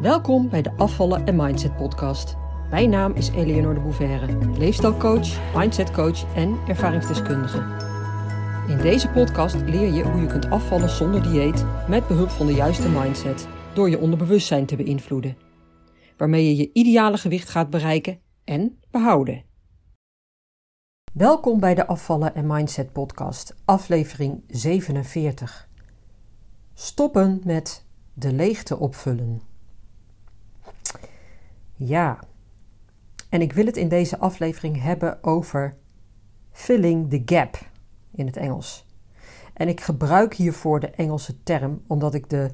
Welkom bij de Afvallen en Mindset podcast. Mijn naam is Eleonore de Bouverre, leefstijlcoach, mindsetcoach en ervaringsdeskundige. In deze podcast leer je hoe je kunt afvallen zonder dieet met behulp van de juiste mindset door je onderbewustzijn te beïnvloeden, waarmee je je ideale gewicht gaat bereiken en behouden. Welkom bij de Afvallen en Mindset podcast, aflevering 47. Stoppen met de leegte opvullen. Ja, en ik wil het in deze aflevering hebben over filling the gap in het Engels. En ik gebruik hiervoor de Engelse term omdat ik de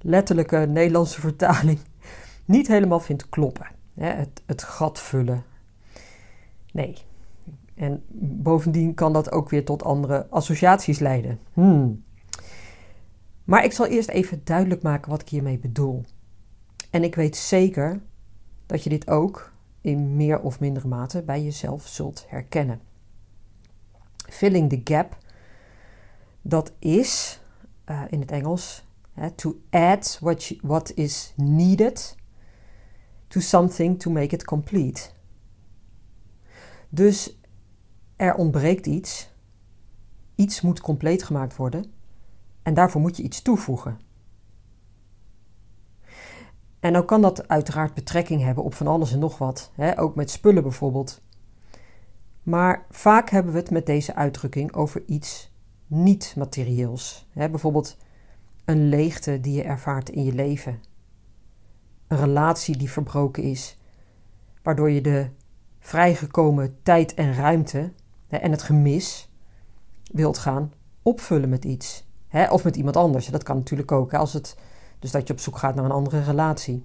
letterlijke Nederlandse vertaling niet helemaal vind kloppen. Het, het gat vullen. Nee. En bovendien kan dat ook weer tot andere associaties leiden. Hmm. Maar ik zal eerst even duidelijk maken wat ik hiermee bedoel. En ik weet zeker dat je dit ook in meer of mindere mate bij jezelf zult herkennen. Filling the gap, dat is uh, in het Engels to add what, what is needed to something to make it complete. Dus er ontbreekt iets, iets moet compleet gemaakt worden en daarvoor moet je iets toevoegen. En dan kan dat uiteraard betrekking hebben op van alles en nog wat, hè? ook met spullen bijvoorbeeld. Maar vaak hebben we het met deze uitdrukking over iets niet-materieels. Bijvoorbeeld een leegte die je ervaart in je leven. Een relatie die verbroken is, waardoor je de vrijgekomen tijd en ruimte hè, en het gemis wilt gaan opvullen met iets. Hè? Of met iemand anders. Dat kan natuurlijk ook. Als het dus dat je op zoek gaat naar een andere relatie.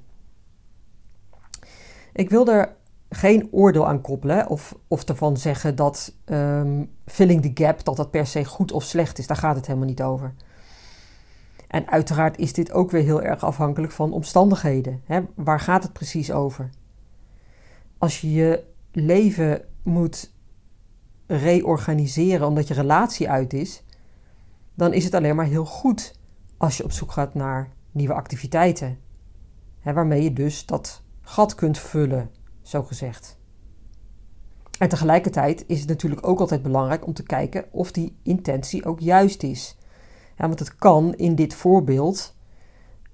Ik wil er geen oordeel aan koppelen of, of ervan zeggen dat um, filling the gap, dat dat per se goed of slecht is. Daar gaat het helemaal niet over. En uiteraard is dit ook weer heel erg afhankelijk van omstandigheden. Hè? Waar gaat het precies over? Als je je leven moet reorganiseren omdat je relatie uit is, dan is het alleen maar heel goed als je op zoek gaat naar nieuwe activiteiten. Hè, waarmee je dus dat gat kunt vullen, zo gezegd. En tegelijkertijd is het natuurlijk ook altijd belangrijk om te kijken of die intentie ook juist is. Ja, want het kan in dit voorbeeld,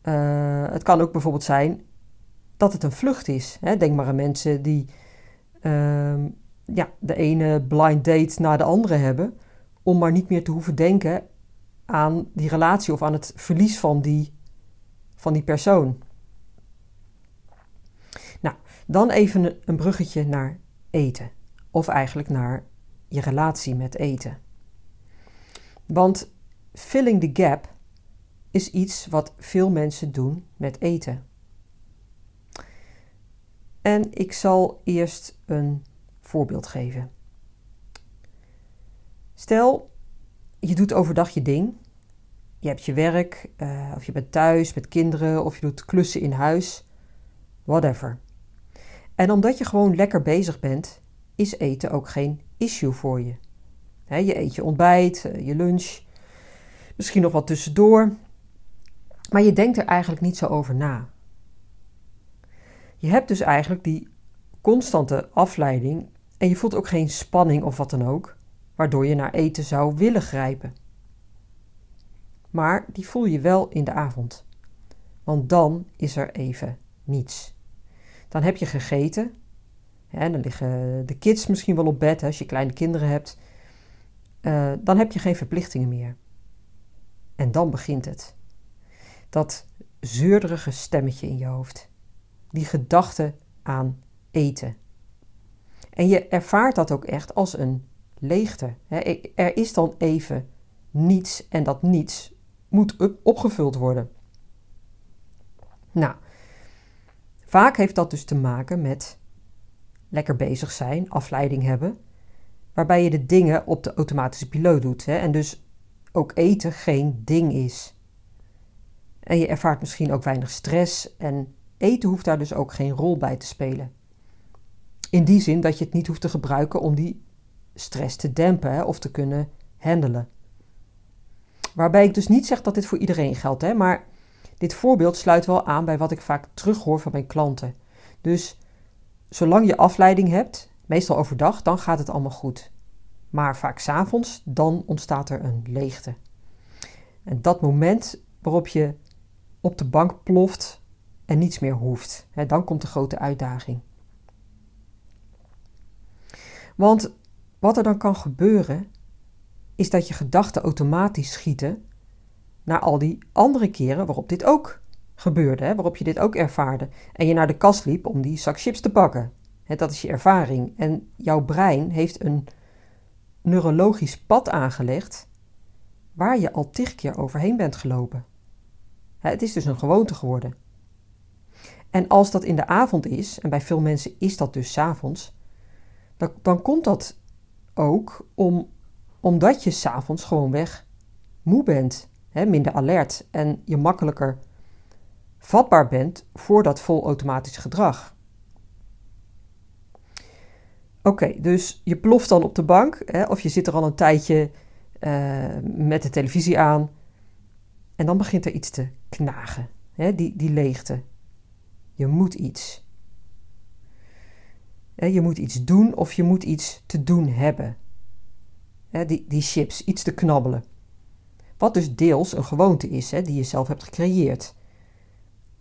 uh, het kan ook bijvoorbeeld zijn dat het een vlucht is. Hè? Denk maar aan mensen die uh, ja, de ene blind date na de andere hebben, om maar niet meer te hoeven denken aan die relatie of aan het verlies van die van die persoon. Nou, dan even een bruggetje naar eten. Of eigenlijk naar je relatie met eten. Want filling the gap is iets wat veel mensen doen met eten. En ik zal eerst een voorbeeld geven. Stel, je doet overdag je ding je hebt je werk, uh, of je bent thuis met kinderen, of je doet klussen in huis, whatever. En omdat je gewoon lekker bezig bent, is eten ook geen issue voor je. je eet je ontbijt, eh, je lunch, misschien nog wat tussendoor, maar je denkt er eigenlijk niet zo over na. Je hebt dus eigenlijk die constante afleiding en je voelt ook geen spanning of wat dan ook, waardoor je naar eten zou willen grijpen maar die voel je wel in de avond. Want dan is er even niets. Dan heb je gegeten. Hè, dan liggen de kids misschien wel op bed hè, als je kleine kinderen hebt. Uh, dan heb je geen verplichtingen meer. En dan begint het. Dat zeurderige stemmetje in je hoofd. Die gedachte aan eten. En je ervaart dat ook echt als een leegte. Er is dan even niets en dat niets moet opgevuld worden. Nou, vaak heeft dat dus te maken met lekker bezig zijn, afleiding hebben, waarbij je de dingen op de automatische piloot doet hè, en dus ook eten geen ding is. En je ervaart misschien ook weinig stress en eten hoeft daar dus ook geen rol bij te spelen. In die zin dat je het niet hoeft te gebruiken om die stress te dempen of te kunnen handelen. Waarbij ik dus niet zeg dat dit voor iedereen geldt, hè, maar dit voorbeeld sluit wel aan bij wat ik vaak terughoor van mijn klanten. Dus zolang je afleiding hebt, meestal overdag, dan gaat het allemaal goed. Maar vaak s'avonds, dan ontstaat er een leegte. En dat moment waarop je op de bank ploft en niets meer hoeft, hè, dan komt de grote uitdaging. Want wat er dan kan gebeuren, is dat je gedachten automatisch schieten naar al die andere keren waarop dit ook gebeurde, hè, waarop je dit ook ervaarde. En je naar de kast liep om die zak chips te pakken. Hè, dat is je ervaring. En jouw brein heeft een neurologisch pad aangelegd waar je al tig keer overheen bent gelopen. Hè, het is dus een gewoonte geworden. En als dat in de avond is, en bij veel mensen is dat dus s avonds, dan, dan komt dat ook om, omdat je s'avonds gewoonweg moe bent, hè, minder alert en je makkelijker vatbaar bent voor dat volautomatisch gedrag. Oké, dus je ploft dan op de bank hè, of je zit er al een tijdje uh, met de televisie aan en dan begint er iets te knagen, hè, die, die leegte. Je moet iets. Je moet iets doen of je moet iets te doen hebben. Die, die chips, iets te knabbelen. Wat dus deels een gewoonte is die je zelf hebt gecreëerd.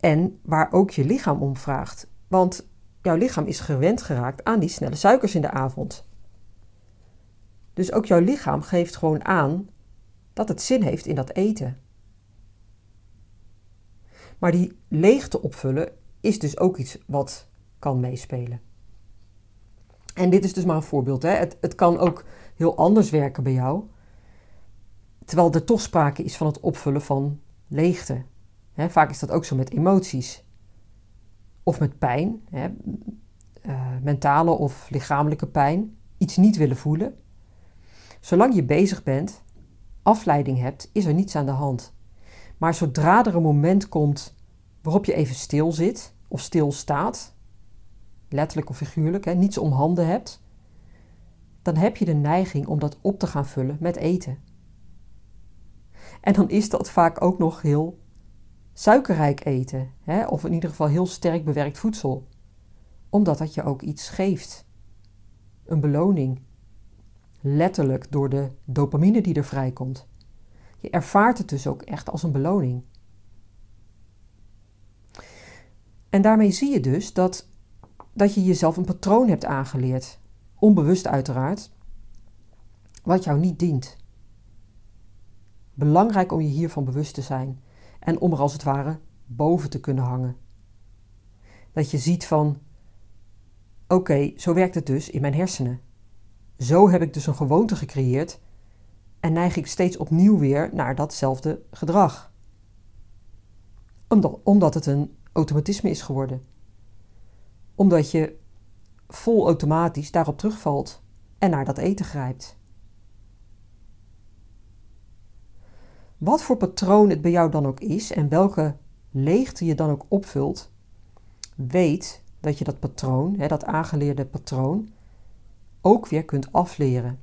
En waar ook je lichaam om vraagt. Want jouw lichaam is gewend geraakt aan die snelle suikers in de avond. Dus ook jouw lichaam geeft gewoon aan dat het zin heeft in dat eten. Maar die leegte opvullen is dus ook iets wat kan meespelen. En dit is dus maar een voorbeeld. Hè. Het, het kan ook heel anders werken bij jou. Terwijl er toch sprake is van het opvullen van leegte. Vaak is dat ook zo met emoties. Of met pijn. Uh, mentale of lichamelijke pijn. Iets niet willen voelen. Zolang je bezig bent, afleiding hebt, is er niets aan de hand. Maar zodra er een moment komt waarop je even stil zit of stil staat, letterlijk of figuurlijk, niets om handen hebt, dan heb je de neiging om dat op te gaan vullen met eten. En dan is dat vaak ook nog heel suikerrijk eten, hè, of in ieder geval heel sterk bewerkt voedsel, omdat dat je ook iets geeft. Een beloning. Letterlijk door de dopamine die er vrijkomt. Je ervaart het dus ook echt als een beloning. En daarmee zie je dus dat dat je jezelf een patroon hebt aangeleerd, onbewust uiteraard, wat jou niet dient. Belangrijk om je hiervan bewust te zijn en om er als het ware boven te kunnen hangen. Dat je ziet van, oké, zo werkt het dus in mijn hersenen. Zo heb ik dus een gewoonte gecreëerd en neig ik steeds opnieuw weer naar datzelfde gedrag. Omdat, omdat het een automatisme is geworden omdat je vol automatisch daarop terugvalt en naar dat eten grijpt. Wat voor patroon het bij jou dan ook is en welke leegte je dan ook opvult, weet dat je dat patroon, dat aangeleerde patroon, ook weer kunt afleren.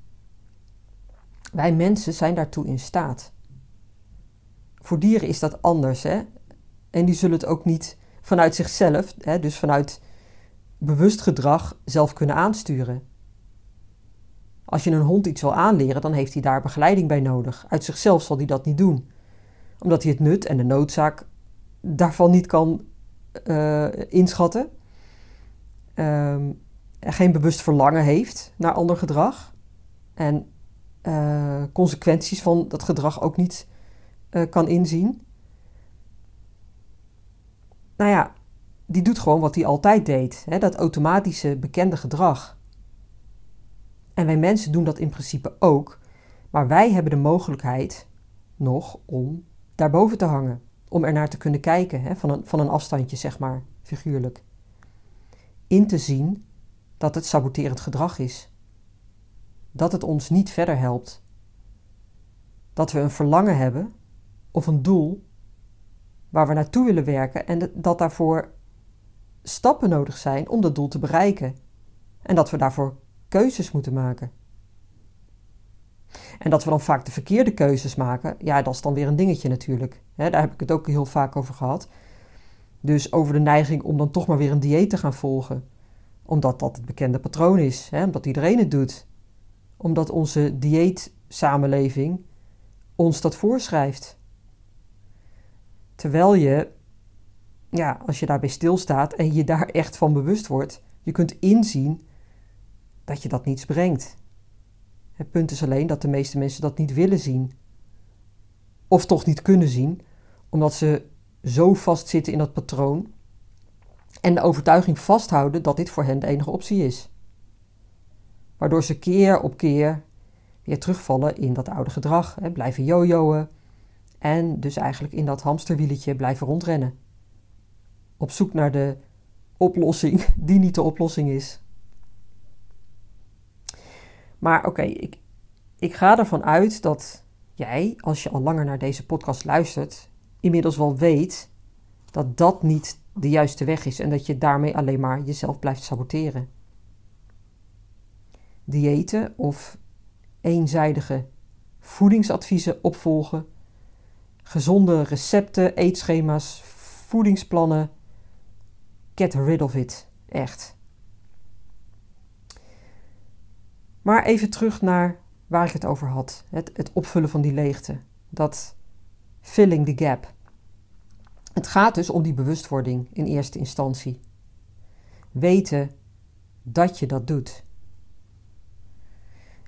Wij mensen zijn daartoe in staat. Voor dieren is dat anders, hè? En die zullen het ook niet vanuit zichzelf, hè, dus vanuit bewust gedrag zelf kunnen aansturen. Als je een hond iets wil aanleren, dan heeft hij daar begeleiding bij nodig. Uit zichzelf zal hij dat niet doen, omdat hij het nut en de noodzaak daarvan niet kan uh, inschatten. Um, geen bewust verlangen heeft naar ander gedrag. En uh, consequenties van dat gedrag ook niet uh, kan inzien. Nou ja, die doet gewoon wat hij altijd deed. Hè? Dat automatische bekende gedrag. En wij mensen doen dat in principe ook. Maar wij hebben de mogelijkheid nog om daarboven te hangen. Om er naar te kunnen kijken, hè? Van, een, van een afstandje, zeg maar, figuurlijk. In te zien dat het saboterend gedrag is. Dat het ons niet verder helpt. Dat we een verlangen hebben of een doel waar we naartoe willen werken en dat daarvoor stappen nodig zijn om dat doel te bereiken en dat we daarvoor keuzes moeten maken. En dat we dan vaak de verkeerde keuzes maken, ja, dat is dan weer een dingetje natuurlijk. daar heb ik het ook heel vaak over gehad. Dus over de neiging om dan toch maar weer een dieet te gaan volgen. Omdat dat het bekende patroon is, omdat iedereen het doet. Omdat onze dieetsamenleving ons dat voorschrijft. Terwijl je, ja, als je daarbij stilstaat en je daar echt van bewust wordt, je kunt inzien dat je dat niets brengt. Het punt is alleen dat de meeste mensen dat niet willen zien. Of toch niet kunnen zien, omdat ze zo vastzitten in dat patroon en de overtuiging vasthouden dat dit voor hen de enige optie is. Waardoor ze keer op keer weer terugvallen in dat oude gedrag, hè, blijven jojoen en dus eigenlijk in dat hamsterwieletje blijven rondrennen. Op zoek naar de oplossing die niet de oplossing is. Maar oké, ik, ik ga ervan uit dat jij, als je al langer naar deze podcast luistert, inmiddels wel weet dat dat niet de juiste weg is en dat je daarmee alleen maar jezelf blijft saboteren. Diëten of eenzijdige voedingsadviezen opvolgen, gezonde recepten, eetschema's, voedingsplannen. Get rid of it, echt. Maar even terug naar waar ik het over had: het, het opvullen van die leegte. Dat filling the gap. Het gaat dus om die bewustwording in eerste instantie. Weten dat je dat doet.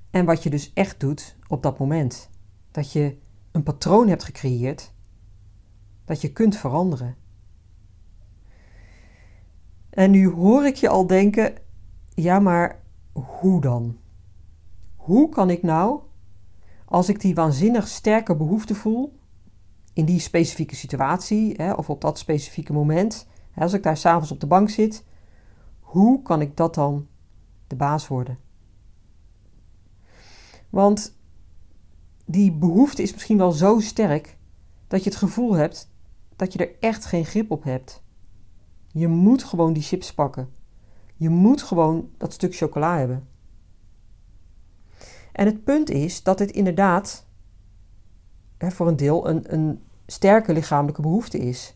En wat je dus echt doet op dat moment. Dat je een patroon hebt gecreëerd dat je kunt veranderen. En nu hoor ik je al denken: ja, maar hoe dan? Hoe kan ik nou, als ik die waanzinnig sterke behoefte voel in die specifieke situatie hè, of op dat specifieke moment, hè, als ik daar s'avonds op de bank zit, hoe kan ik dat dan de baas worden? Want die behoefte is misschien wel zo sterk dat je het gevoel hebt dat je er echt geen grip op hebt. Je moet gewoon die chips pakken. Je moet gewoon dat stuk chocola hebben. En het punt is dat het inderdaad hè, voor een deel een, een sterke lichamelijke behoefte is.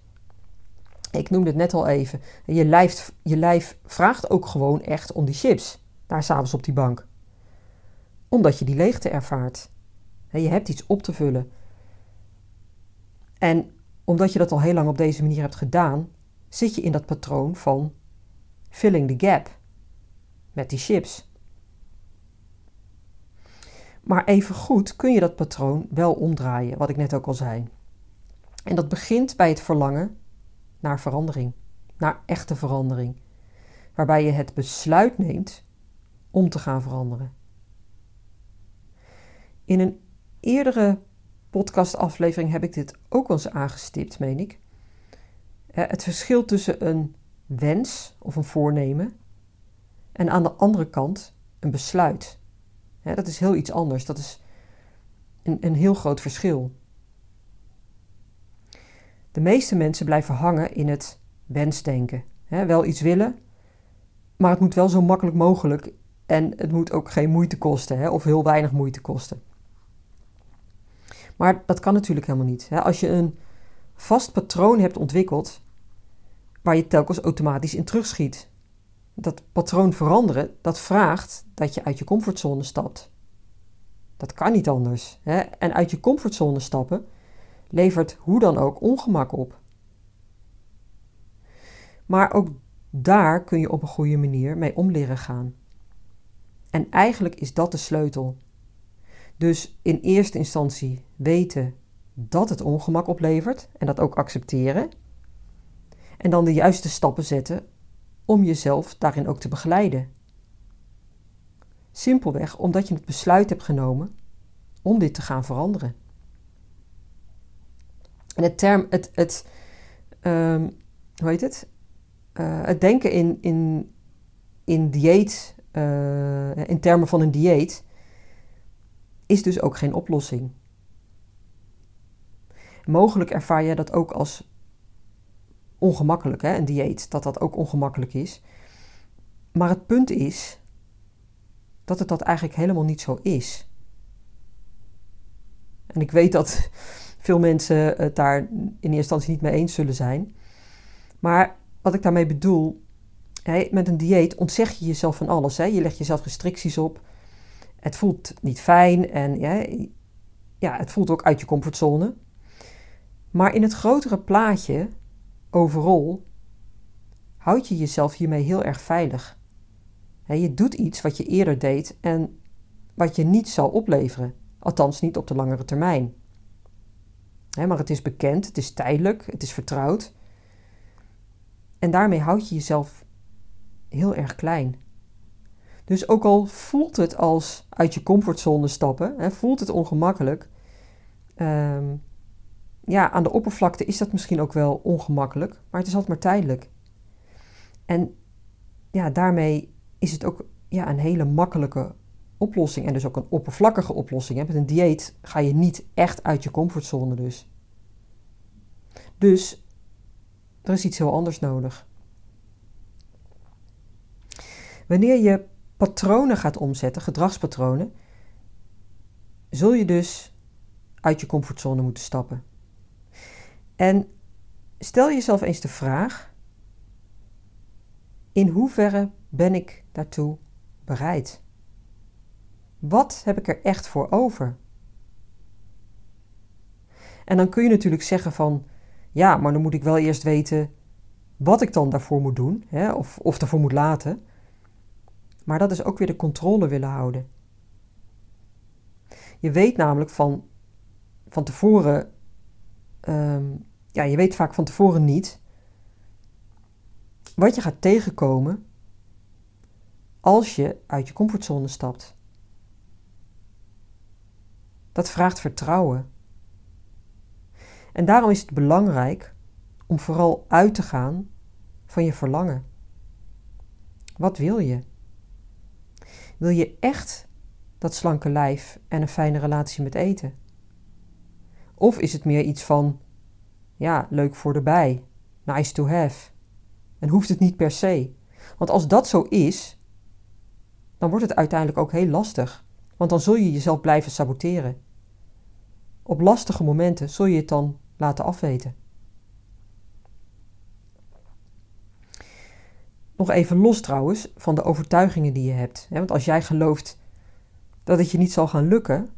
Ik noemde het net al even. Je lijf, je lijf vraagt ook gewoon echt om die chips. Daar s'avonds op die bank. Omdat je die leegte ervaart. Je hebt iets op te vullen. En omdat je dat al heel lang op deze manier hebt gedaan, zit je in dat patroon van filling the gap met die chips. Maar even goed kun je dat patroon wel omdraaien, wat ik net ook al zei. En dat begint bij het verlangen naar verandering, naar echte verandering, waarbij je het besluit neemt om te gaan veranderen. In een eerdere podcastaflevering heb ik dit ook al eens aangestipt, meen ik. Het verschil tussen een wens of een voornemen en aan de andere kant een besluit. dat is heel iets anders. Dat is een, een heel groot verschil. De meeste mensen blijven hangen in het wensdenken. wel iets willen, maar het moet wel zo makkelijk mogelijk en het moet ook geen moeite kosten of heel weinig moeite kosten. Maar dat kan natuurlijk helemaal niet. Als je een vast patroon hebt ontwikkeld waar je telkens automatisch in terugschiet. Dat patroon veranderen, dat vraagt dat je uit je comfortzone stapt. Dat kan niet anders. En uit je comfortzone stappen levert hoe dan ook ongemak op. Maar ook daar kun je op een goede manier mee om leren gaan. En eigenlijk is dat de sleutel. Dus in eerste instantie weten dat het ongemak oplevert en dat ook accepteren. En dan de juiste stappen zetten om jezelf daarin ook te begeleiden. Simpelweg omdat je het besluit hebt genomen om dit te gaan veranderen. En het term, het, het um, hoe heet het? Uh, het denken in, in, in dieet, uh, in termen van een dieet, is dus ook geen oplossing. Mogelijk ervaar je dat ook als ongemakkelijk, hè, een dieet, dat dat ook ongemakkelijk is. Maar het punt is dat het dat eigenlijk helemaal niet zo is. En ik weet dat veel mensen het daar in eerste instantie niet mee eens zullen zijn. Maar wat ik daarmee bedoel, met een dieet ontzeg je jezelf van alles. Hè? Je legt jezelf restricties op. Het voelt niet fijn en ja, ja, het voelt ook uit je comfortzone. Maar in het grotere plaatje, overal, houd je jezelf hiermee heel erg veilig. je doet iets wat je eerder deed en wat je niet zal opleveren. Althans, niet op de langere termijn. maar het is bekend, het is tijdelijk, het is vertrouwd. En daarmee houd je jezelf heel erg klein. Dus ook al voelt het als uit je comfortzone stappen, voelt het ongemakkelijk. Ehm, ja, aan de oppervlakte is dat misschien ook wel ongemakkelijk, maar het is altijd maar tijdelijk. En ja, daarmee is het ook ja, een hele makkelijke oplossing en dus ook een oppervlakkige oplossing. Hè. Met een dieet ga je niet echt uit je comfortzone dus. Dus er is iets heel anders nodig. Wanneer je patronen gaat omzetten, gedragspatronen, zul je dus uit je comfortzone moeten stappen. En stel jezelf eens de vraag: in hoeverre ben ik daartoe bereid? Wat heb ik er echt voor over? En dan kun je natuurlijk zeggen van ja, maar dan moet ik wel eerst weten wat ik dan daarvoor moet doen, hè, of, of daarvoor moet laten. Maar dat is ook weer de controle willen houden. Je weet namelijk van, van tevoren, ehm, ja, je weet vaak van tevoren niet wat je gaat tegenkomen als je uit je comfortzone stapt. Dat vraagt vertrouwen. En daarom is het belangrijk om vooral uit te gaan van je verlangen. Wat wil je? Wil je echt dat slanke lijf en een fijne relatie met eten? Of is het meer iets van, ja, leuk voor erbij, nice to have, en hoeft het niet per se? Want als dat zo is, dan wordt het uiteindelijk ook heel lastig, want dan zul je jezelf blijven saboteren. Op lastige momenten zul je het dan laten afweten. Nog even los trouwens van de overtuigingen die je hebt. Want als jij gelooft dat het je niet zal gaan lukken,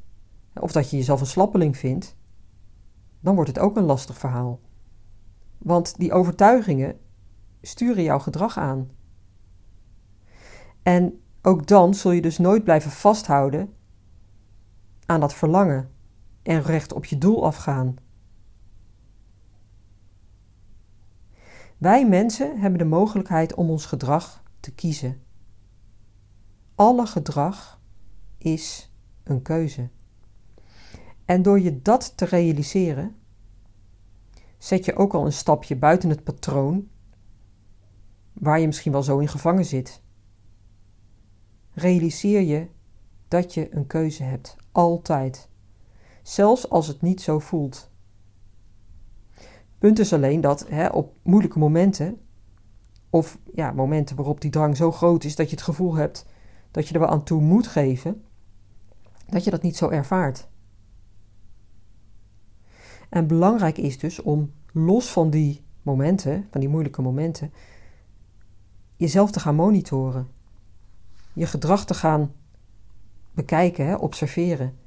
of dat je jezelf een slappeling vindt, dan wordt het ook een lastig verhaal. Want die overtuigingen sturen jouw gedrag aan. En ook dan zul je dus nooit blijven vasthouden aan dat verlangen en recht op je doel afgaan. Wij mensen hebben de mogelijkheid om ons gedrag te kiezen. Alle gedrag is een keuze. En door je dat te realiseren, zet je ook al een stapje buiten het patroon waar je misschien wel zo in gevangen zit. Realiseer je dat je een keuze hebt, altijd, zelfs als het niet zo voelt. Punt is alleen dat hè, op moeilijke momenten, of ja, momenten waarop die drang zo groot is dat je het gevoel hebt dat je er wel aan toe moet geven, dat je dat niet zo ervaart. En belangrijk is dus om los van die momenten, van die moeilijke momenten, jezelf te gaan monitoren. Je gedrag te gaan bekijken, observeren.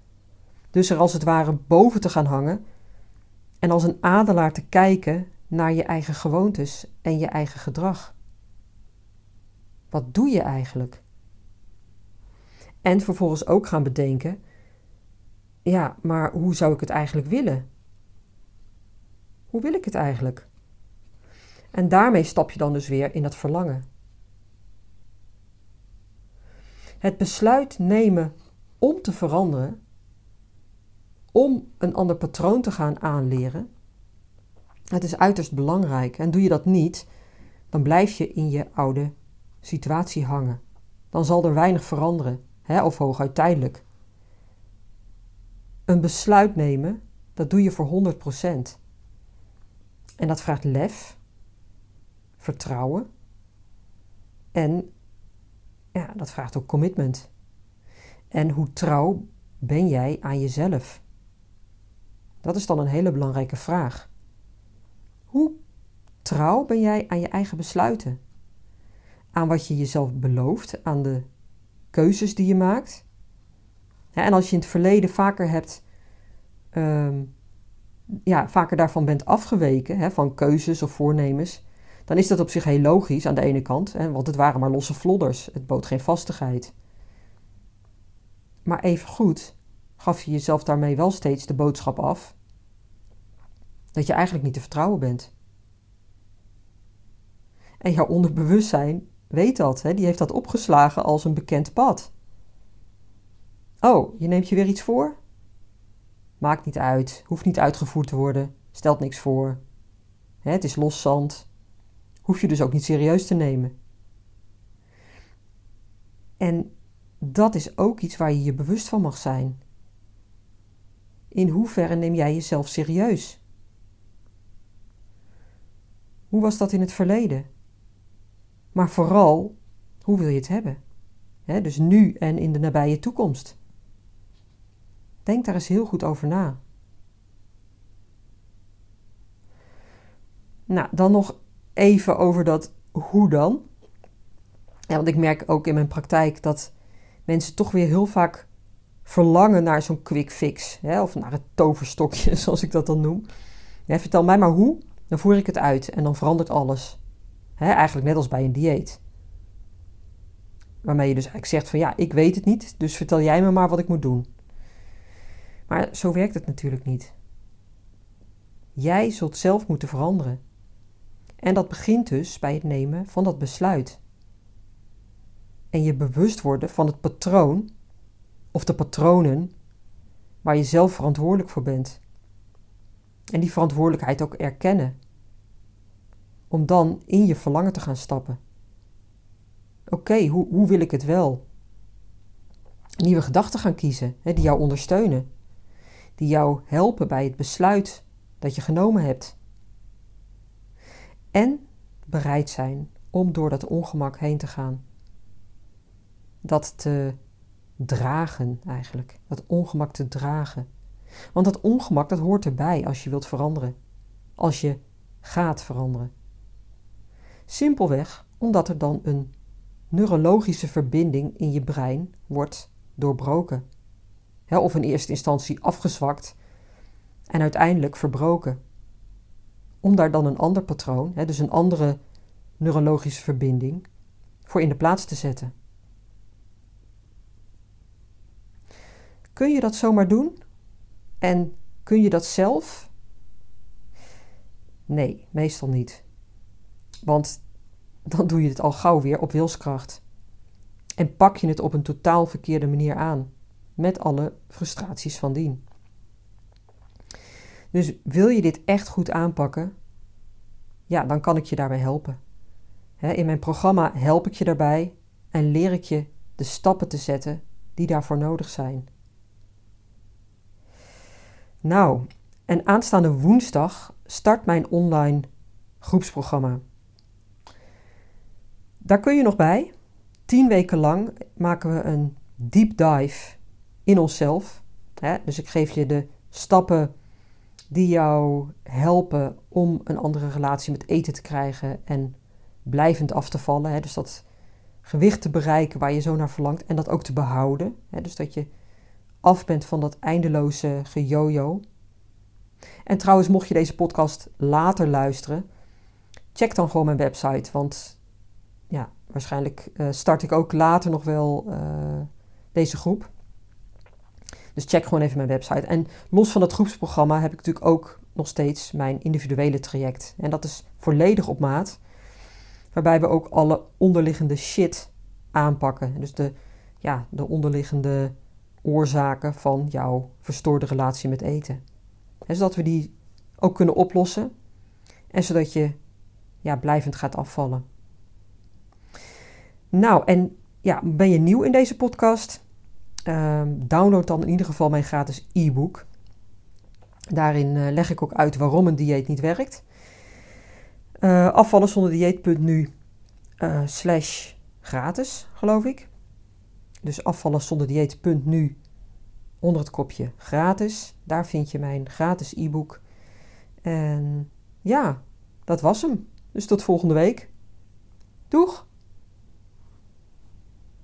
Dus er als het ware boven te gaan hangen en als een adelaar te kijken naar je eigen gewoontes en je eigen gedrag. Wat doe je eigenlijk? En vervolgens ook gaan bedenken: ja, maar hoe zou ik het eigenlijk willen? Hoe wil ik het eigenlijk? En daarmee stap je dan dus weer in dat verlangen. Het besluit nemen om te veranderen om een ander patroon te gaan aanleren. Het is uiterst belangrijk. En doe je dat niet, dan blijf je in je oude situatie hangen. Dan zal er weinig veranderen, hè, of hooguit tijdelijk. Een besluit nemen, dat doe je voor 100%. En dat vraagt lef, vertrouwen en ja, dat vraagt ook commitment. En hoe trouw ben jij aan jezelf? Dat is dan een hele belangrijke vraag. Hoe trouw ben jij aan je eigen besluiten? Aan wat je jezelf belooft, aan de keuzes die je maakt? en als je in het verleden vaker hebt, ehm, ja, vaker daarvan bent afgeweken, hè, van keuzes of voornemens, dan is dat op zich heel logisch aan de ene kant, hè, want het waren maar losse vlodders, het bood geen vastigheid. Maar even goed gaf je jezelf daarmee wel steeds de boodschap af dat je eigenlijk niet te vertrouwen bent. En jouw onderbewustzijn weet dat, hè? die heeft dat opgeslagen als een bekend pad. Oh, je neemt je weer iets voor? Maakt niet uit, hoeft niet uitgevoerd te worden, stelt niks voor. Hè, het is los zand, hoef je dus ook niet serieus te nemen. En dat is ook iets waar je je bewust van mag zijn. In hoeverre neem jij jezelf serieus? Hoe was dat in het verleden? Maar vooral, hoe wil je het hebben? dus nu en in de nabije toekomst. Denk daar eens heel goed over na. Nou, dan nog even over dat hoe dan. Ja, want ik merk ook in mijn praktijk dat mensen toch weer heel vaak verlangen naar zo'n quick fix. Hè, of naar het toverstokje, zoals ik dat dan noem. Vertel mij maar hoe, dan voer ik het uit en dan verandert alles. Hè, eigenlijk net als bij een dieet. Waarmee je dus eigenlijk zegt van ja, ik weet het niet, dus vertel jij me maar wat ik moet doen. Maar zo werkt het natuurlijk niet. Jij zult zelf moeten veranderen. En dat begint dus bij het nemen van dat besluit. En je bewust worden van het patroon of de patronen waar je zelf verantwoordelijk voor bent. En die verantwoordelijkheid ook erkennen. Om dan in je verlangen te gaan stappen. Oké, hoe, hoe wil ik het wel? Nieuwe gedachten gaan kiezen hè, die jou ondersteunen. Die jou helpen bij het besluit dat je genomen hebt. En bereid zijn om door dat ongemak heen te gaan. Dat te dragen eigenlijk. Dat ongemak te dragen. Want dat ongemak dat hoort erbij als je wilt veranderen. Als je gaat veranderen. Simpelweg omdat er dan een neurologische verbinding in je brein wordt doorbroken. Of in eerste instantie afgezwakt en uiteindelijk verbroken. Om daar dan een ander patroon, dus een andere neurologische verbinding, voor in de plaats te zetten. Kun je dat zomaar doen? En kun je dat zelf? Nee, meestal niet. Want dan doe je het al gauw weer op wilskracht. En pak je het op een totaal verkeerde manier aan, met alle frustraties van dien. Dus wil je dit echt goed aanpakken, ja, dan kan ik je daarbij helpen. In mijn programma help ik je daarbij en leer ik je de stappen te zetten die daarvoor nodig zijn. Nou, en aanstaande woensdag start mijn online groepsprogramma. Daar kun je nog bij. Tien weken lang maken we een deep dive in onszelf. Dus ik geef je de stappen die jou helpen om een andere relatie met eten te krijgen en blijvend af te vallen. Dus dat gewicht te bereiken waar je zo naar verlangt en dat ook te behouden. Dus dat je af bent van dat eindeloze gejojo. En trouwens, mocht je deze podcast later luisteren, check dan gewoon mijn website. Want ja, waarschijnlijk uh, start ik ook later nog wel uh, deze groep. Dus check gewoon even mijn website. En los van het groepsprogramma heb ik natuurlijk ook nog steeds mijn individuele traject. En dat is volledig op maat. Waarbij we ook alle onderliggende shit aanpakken. Dus de, ja, de onderliggende oorzaken van jouw verstoorde relatie met eten. En zodat we die ook kunnen oplossen. En zodat je ja, blijvend gaat afvallen. Nou, en ja, ben je nieuw in deze podcast? Ehm, download dan in ieder geval mijn gratis e-book. Daarin uh, leg ik ook uit waarom een dieet niet werkt. Uh, afvallen zonder dieet.nu uh, slash gratis, geloof ik. Dus afvallen zonder dieet.nu onder het kopje gratis. Daar vind je mijn gratis e-book. En ja, dat was hem. Dus tot volgende week. Doeg!